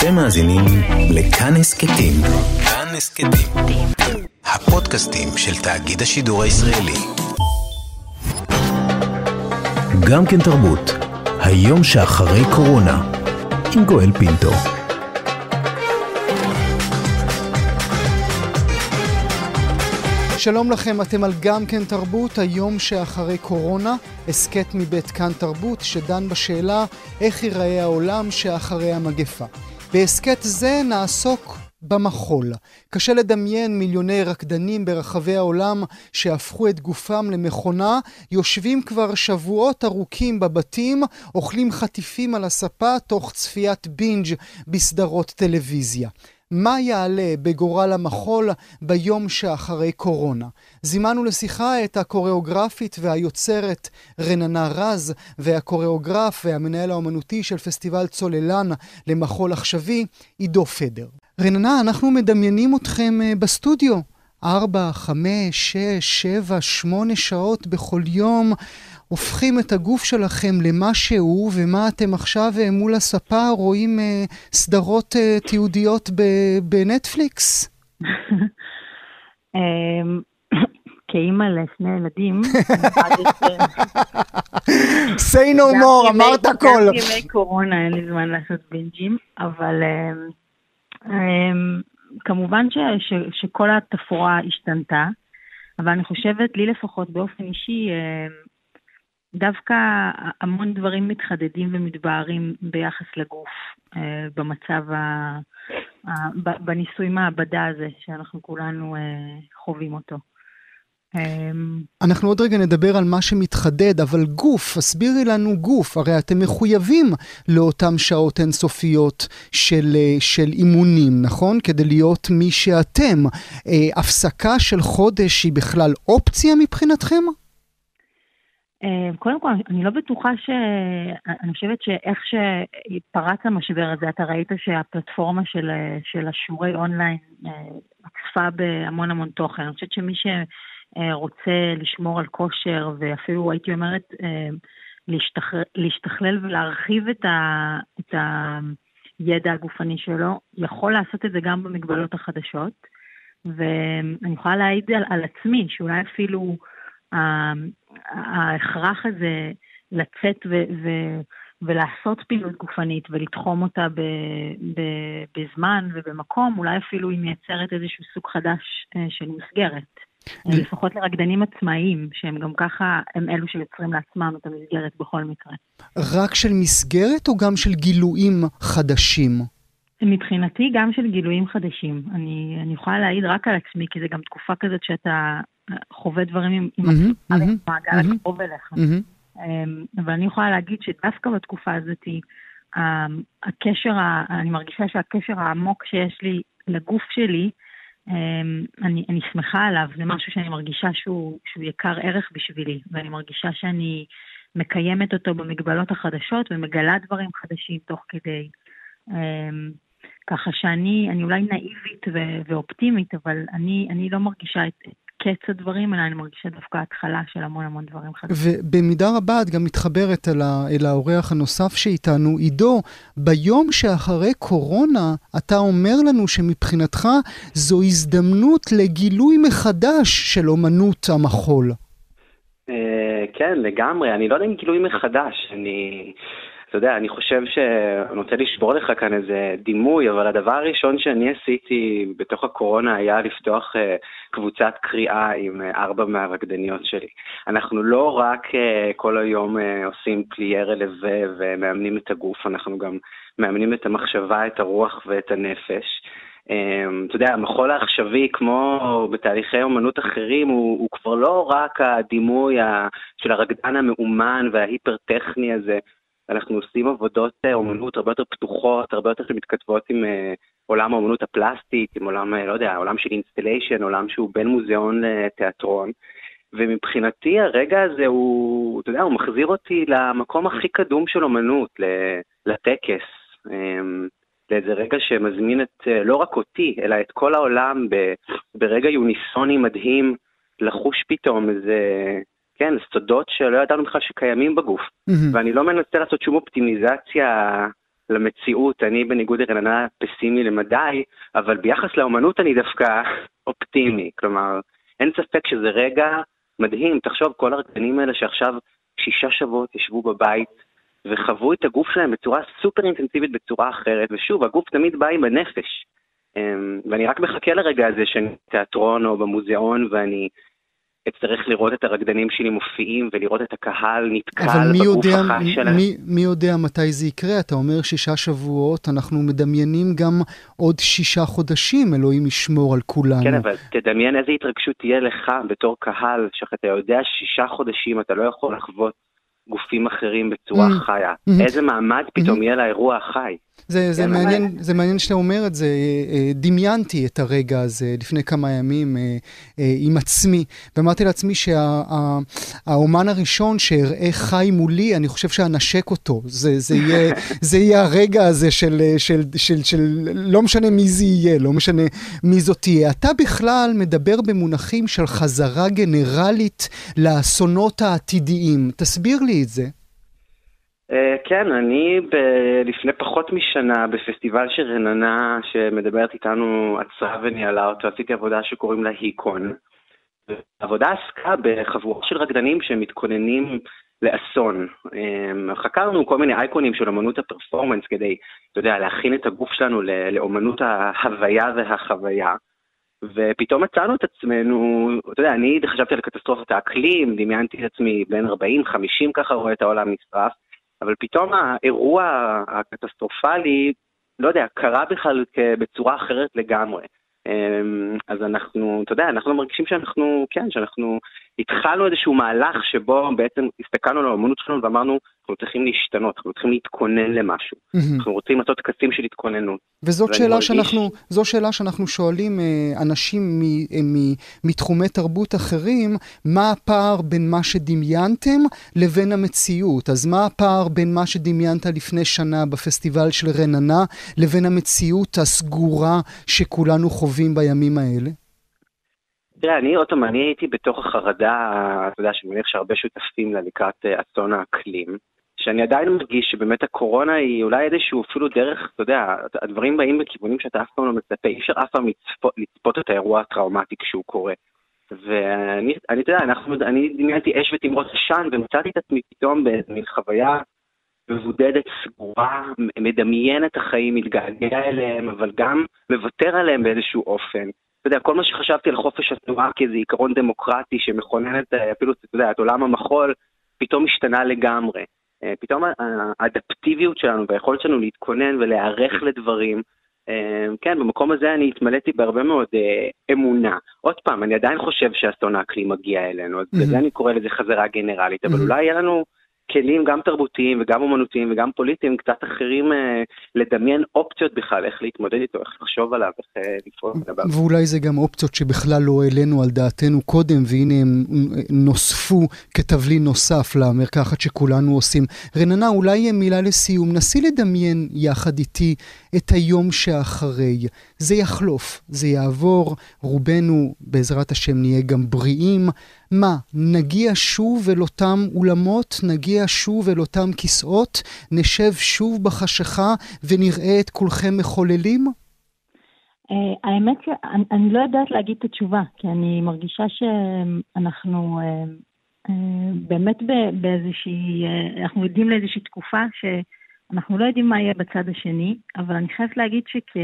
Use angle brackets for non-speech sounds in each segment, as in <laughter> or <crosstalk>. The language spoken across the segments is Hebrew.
אתם מאזינים לכאן הסכתים. כאן הסכתים. הפודקאסטים של תאגיד השידור הישראלי. גם כן תרבות, היום שאחרי קורונה, עם גואל פינטו. שלום לכם, אתם על גם כן תרבות, היום שאחרי קורונה, הסכת מבית כאן תרבות, שדן בשאלה איך ייראה העולם שאחרי המגפה. בהסכת זה נעסוק במחול. קשה לדמיין מיליוני רקדנים ברחבי העולם שהפכו את גופם למכונה, יושבים כבר שבועות ארוכים בבתים, אוכלים חטיפים על הספה תוך צפיית בינג' בסדרות טלוויזיה. מה יעלה בגורל המחול ביום שאחרי קורונה. זימנו לשיחה את הקוריאוגרפית והיוצרת רננה רז והקוריאוגרף והמנהל האומנותי של פסטיבל צוללן למחול עכשווי, עידו פדר. רננה, אנחנו מדמיינים אתכם אה, בסטודיו. ארבע, חמש, שש, שבע, שמונה שעות בכל יום הופכים את הגוף שלכם למה שהוא, ומה אתם עכשיו אה, מול הספה רואים אה, סדרות אה, תיעודיות בנטפליקס? <laughs> אמ, <coughs> כאימא לשני ילדים, say no more, אמרת הכל. גם ימי קורונה אין לי זמן לעשות בינג'ים, אבל אמ, אמ, כמובן שכל התפאורה השתנתה, אבל אני חושבת, לי לפחות באופן אישי, דווקא המון דברים מתחדדים ומתבהרים ביחס לגוף אה, במצב, ה, בניסוי מעבדה הזה שאנחנו כולנו אה, חווים אותו. אמ, אנחנו עוד רגע נדבר על מה שמתחדד, אבל גוף, הסבירי לנו גוף, הרי אתם מחויבים לאותן שעות אינסופיות של, אה, של אימונים, נכון? כדי להיות מי שאתם. הפסקה של חודש היא בכלל אופציה מבחינתכם? אה, קודם כל, אני לא בטוחה ש... אני חושבת שאיך שפרץ המשבר הזה, אתה ראית שהפלטפורמה של, של השיעורי אונליין עקפה אה, בהמון המון תוכן. אני חושבת שמי שרוצה לשמור על כושר, ואפילו הייתי אומרת, אה, להשתכלל, להשתכלל ולהרחיב את, ה, את הידע הגופני שלו, יכול לעשות את זה גם במגבלות החדשות. ואני יכולה להעיד על, על עצמי, שאולי אפילו... ההכרח הזה לצאת ו- ו- ולעשות פעילות גופנית ולתחום אותה ב- ב- בזמן ובמקום, אולי אפילו היא מייצרת איזשהו סוג חדש אה, של מסגרת. לפחות לרקדנים עצמאיים, שהם גם ככה, הם אלו שיוצרים לעצמם את המסגרת בכל מקרה. רק של מסגרת או גם של גילויים חדשים? מבחינתי גם של גילויים חדשים. אני, אני יכולה להעיד רק על עצמי, כי זה גם תקופה כזאת שאתה חווה דברים עם המעגל הקרוב אליך. אמ, אבל אני יכולה להגיד שדווקא בתקופה הזאת, אמ, הקשר, אני מרגישה שהקשר העמוק שיש לי לגוף שלי, אני, אני שמחה עליו, זה משהו שאני מרגישה שהוא, שהוא יקר ערך בשבילי, ואני מרגישה שאני מקיימת אותו במגבלות החדשות ומגלה דברים חדשים תוך כדי. ככה שאני, אני אולי נאיבית ואופטימית, אבל אני, אני לא מרגישה את, את קץ הדברים, אלא אני מרגישה דווקא התחלה של המון המון דברים חדשים. ובמידה רבה את גם מתחברת אל, ה, אל האורח הנוסף שאיתנו. עידו, ביום שאחרי קורונה, אתה אומר לנו שמבחינתך זו הזדמנות לגילוי מחדש של אומנות המחול. אה, כן, לגמרי. אני לא יודע אם גילוי מחדש. אני... אתה יודע, אני חושב שאני רוצה לשבור לך כאן איזה דימוי, אבל הדבר הראשון שאני עשיתי בתוך הקורונה היה לפתוח uh, קבוצת קריאה עם uh, ארבע מהרקדניות שלי. אנחנו לא רק uh, כל היום עושים פליי רלווה ומאמנים את הגוף, אנחנו גם מאמנים את המחשבה, את הרוח ואת הנפש. אתה יודע, המחול העכשווי, כמו בתהליכי אומנות אחרים, הוא, הוא כבר לא רק הדימוי של הרקדן המאומן וההיפר-טכני הזה, אנחנו עושים עבודות אה, אומנות הרבה יותר פתוחות, הרבה יותר שמתכתבות עם uh, עולם האומנות הפלסטית, עם עולם, uh, לא יודע, עולם של installation, עולם שהוא בין מוזיאון לתיאטרון. ומבחינתי הרגע הזה הוא, אתה יודע, הוא מחזיר אותי למקום הכי קדום של אומנות, לטקס. Um, לאיזה רגע שמזמין את, לא רק אותי, אלא את כל העולם ברגע יוניסוני מדהים, לחוש פתאום איזה כן, סודות שלא ידענו בכלל שקיימים בגוף. Mm-hmm. ואני לא מנסה לעשות שום אופטימיזציה למציאות, אני בניגוד לרננה פסימי למדי, אבל ביחס לאומנות אני דווקא <laughs> אופטימי. כלומר, אין ספק שזה רגע מדהים. תחשוב, כל הרקדנים האלה שעכשיו שישה שבועות ישבו בבית וחוו את הגוף שלהם בצורה סופר אינטנסיבית, בצורה אחרת, ושוב, הגוף תמיד בא עם הנפש. אמ, ואני רק מחכה לרגע הזה שאני בתיאטרון או במוזיאון ואני אצטרך לראות את הרקדנים שלי מופיעים ולראות את הקהל נתקל בגוף החי שלהם. מי, מי יודע מתי זה יקרה? אתה אומר שישה שבועות, אנחנו מדמיינים גם עוד שישה חודשים, אלוהים ישמור על כולנו. כן, אבל תדמיין איזה התרגשות תהיה לך בתור קהל, שאתה יודע שישה חודשים אתה לא יכול לחוות גופים אחרים בצורה mm-hmm. חיה. Mm-hmm. איזה מעמד פתאום mm-hmm. יהיה לאירוע החי. זה, זה, כן, מעניין, זה מעניין שאתה אומר את זה. אה, אה, דמיינתי את הרגע הזה לפני כמה ימים אה, עם עצמי, ואמרתי לעצמי שהאומן שה, הראשון שאראה חי מולי, אני חושב שאנשק אותו. זה, זה, יהיה, <laughs> זה יהיה הרגע הזה של, של, של, של, של לא משנה מי זה יהיה, לא משנה מי זאת תהיה. אתה בכלל מדבר במונחים של חזרה גנרלית לאסונות העתידיה. תסביר לי את זה. אה, כן, אני ב- לפני פחות משנה בפסטיבל של רננה שמדברת איתנו עצרה וניהלה אותו, עשיתי עבודה שקוראים לה היקון. העבודה עסקה בחבורה של רקדנים שמתכוננים לאסון. אה, חקרנו כל מיני אייקונים של אמנות הפרפורמנס כדי, אתה יודע, להכין את הגוף שלנו לאמנות ההוויה והחוויה. ופתאום מצאנו את עצמנו, אתה יודע, אני חשבתי על קטסטרופת האקלים, דמיינתי את עצמי בין 40-50 ככה רואה את העולם נשרף. אבל פתאום האירוע הקטסטרופלי, לא יודע, קרה בכלל בצורה אחרת לגמרי. אמ, אז אנחנו, אתה יודע, אנחנו מרגישים שאנחנו, כן, שאנחנו התחלנו איזשהו מהלך שבו בעצם הסתכלנו על האמנות שלנו ואמרנו, אנחנו צריכים להשתנות, אנחנו צריכים להתכונן למשהו. Mm-hmm. אנחנו רוצים לעשות טקסים של התכוננות. וזאת שאלה מרגיש... שאנחנו, זו שאלה שאנחנו שואלים אה, אנשים מ, אה, מ, מתחומי תרבות אחרים, מה הפער בין מה שדמיינתם לבין המציאות? אז מה הפער בין מה שדמיינת לפני שנה בפסטיבל של רננה לבין המציאות הסגורה שכולנו חווים בימים האלה? תראה, אני עוד פעם, אני הייתי בתוך החרדה, אתה יודע, שאני מניח שהרבה שותפים לה לקראת אה, אסון האקלים, שאני עדיין מרגיש שבאמת הקורונה היא אולי איזשהו אפילו דרך, אתה יודע, הדברים באים בכיוונים שאתה אף פעם לא מצפה, אי אפשר אף פעם לצפות, לצפות את האירוע הטראומטי כשהוא קורה. ואני, אני, אתה יודע, אנחנו, אני דמיינתי אש ותמרות עשן, ומצאתי את עצמי פתאום במין חוויה מבודדת, סגורה, מדמיין את החיים, מתגעגע אליהם, אבל גם מוותר עליהם באיזשהו אופן. אתה יודע, כל מה שחשבתי על חופש התנועה כאיזה עיקרון דמוקרטי שמכונן את, אפילו, אתה יודע, את עולם המחול, פתאום השתנה לגמרי. אה, פתאום האדפטיביות שלנו והיכולת שלנו להתכונן ולהיערך לדברים, אה, כן, במקום הזה אני התמלאתי בהרבה מאוד אמונה. עוד פעם, אני עדיין חושב שאסון האקלים מגיע אלינו, אז בזה אני קורא לזה חזרה גנרלית, אבל אולי יהיה לנו... כלים גם תרבותיים וגם אומנותיים וגם פוליטיים קצת אחרים אה, לדמיין אופציות בכלל, איך להתמודד איתו, איך לחשוב עליו, איך אה, לפעול עליו. ואולי זה גם אופציות שבכלל לא העלינו על דעתנו קודם, והנה הם נוספו כתבלין נוסף למרקחת שכולנו עושים. רננה, אולי מילה לסיום, נסי לדמיין יחד איתי את היום שאחרי. זה יחלוף, זה יעבור, רובנו בעזרת השם נהיה גם בריאים. מה, נגיע שוב אל אותם אולמות, נגיע שוב אל אותם כיסאות, נשב שוב בחשיכה ונראה את כולכם מחוללים? Uh, האמת שאני לא יודעת להגיד את התשובה, כי אני מרגישה שאנחנו uh, uh, באמת באיזושהי, אנחנו יודעים לאיזושהי תקופה שאנחנו לא יודעים מה יהיה בצד השני, אבל אני חייבת להגיד שכ...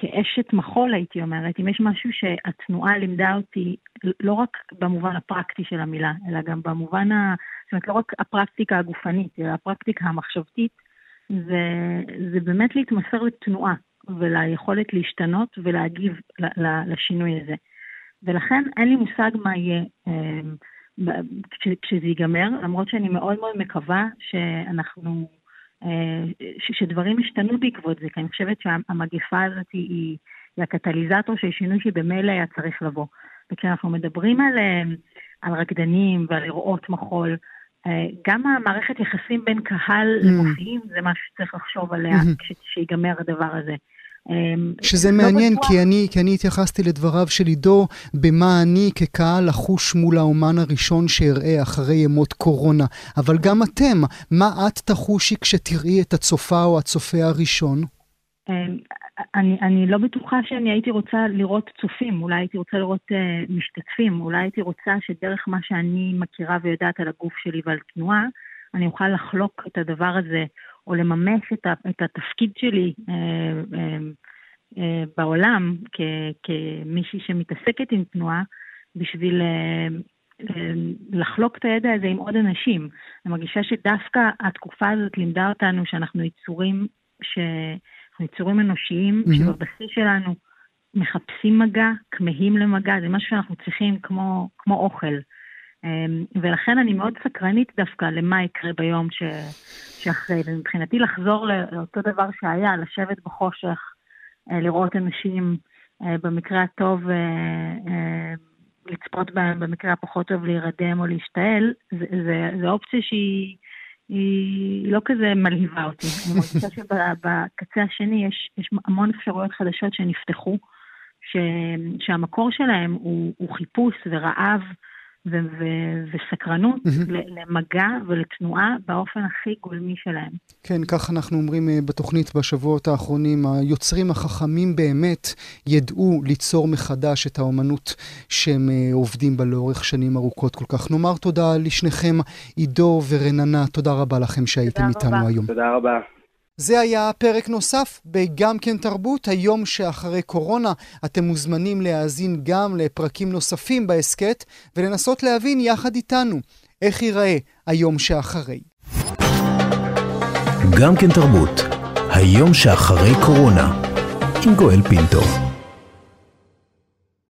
כאשת מחול, הייתי אומרת, אם יש משהו שהתנועה לימדה אותי, לא רק במובן הפרקטי של המילה, אלא גם במובן, ה... זאת אומרת, לא רק הפרקטיקה הגופנית, אלא הפרקטיקה המחשבתית, זה, זה באמת להתמסר לתנועה וליכולת להשתנות ולהגיב לשינוי הזה. ולכן אין לי מושג מה יהיה אה, כשזה ייגמר, למרות שאני מאוד מאוד מקווה שאנחנו שדברים השתנו בעקבות זה, כי אני חושבת שהמגפה הזאת היא, היא הקטליזטור של שינוי שבמילא היה צריך לבוא. וכשאנחנו מדברים על, אה, על רקדנים ועל לראות מחול, אה, גם המערכת יחסים בין קהל mm. למופיעים זה משהו שצריך לחשוב עליה mm-hmm. כשיגמר הדבר הזה. שזה לא מעניין, בטוח... כי אני, כי אני התייחסתי לדבריו של עידו, במה אני כקהל לחוש מול האומן הראשון שאראה אחרי ימות קורונה. אבל גם אתם, מה את תחושי כשתראי את הצופה או הצופה הראשון? אני, אני לא בטוחה שאני הייתי רוצה לראות צופים, אולי הייתי רוצה לראות uh, משתתפים, אולי הייתי רוצה שדרך מה שאני מכירה ויודעת על הגוף שלי ועל תנועה, אני אוכל לחלוק את הדבר הזה, או לממש את, ה, את התפקיד שלי uh, uh, uh, בעולם כ, כמישהי שמתעסקת עם תנועה, בשביל uh, uh, לחלוק את הידע הזה עם עוד אנשים. אני מרגישה שדווקא התקופה הזאת לימדה אותנו שאנחנו יצורים ש... אנחנו יצורים אנושיים mm-hmm. שבבסיס שלנו מחפשים מגע, כמהים למגע, זה משהו שאנחנו צריכים כמו, כמו אוכל. אמ, ולכן אני מאוד סקרנית דווקא למה יקרה ביום ש... שאחרי. ומבחינתי לחזור לאותו דבר שהיה, לשבת בחושך, אה, לראות אנשים, אה, במקרה הטוב, אה, לצפות בהם, במקרה הפחות טוב להירדם או להשתעל, זה, זה, זה אופציה שהיא... היא לא כזה מלהיבה אותי. <laughs> אני מרגישה שבקצה השני יש, יש המון אפשרויות חדשות שנפתחו, ש, שהמקור שלהם הוא, הוא חיפוש ורעב ו, ו, וסקרנות למגע ולתנועה באופן הכי גולמי שלהם. כן, כך אנחנו אומרים אה, בתוכנית בשבועות האחרונים. היוצרים החכמים באמת ידעו ליצור מחדש את האומנות שהם אה, עובדים בה לאורך שנים ארוכות כל כך. נאמר תודה לשניכם, עידו ורננה, תודה רבה לכם שהייתם איתנו רבה. היום. תודה רבה. זה היה פרק נוסף ב"גם כן תרבות", היום שאחרי קורונה. אתם מוזמנים להאזין גם לפרקים נוספים בהסכת, ולנסות להבין יחד איתנו איך ייראה היום שאחרי. גם כן תרבות, היום שאחרי קורונה, עם גואל פינטו.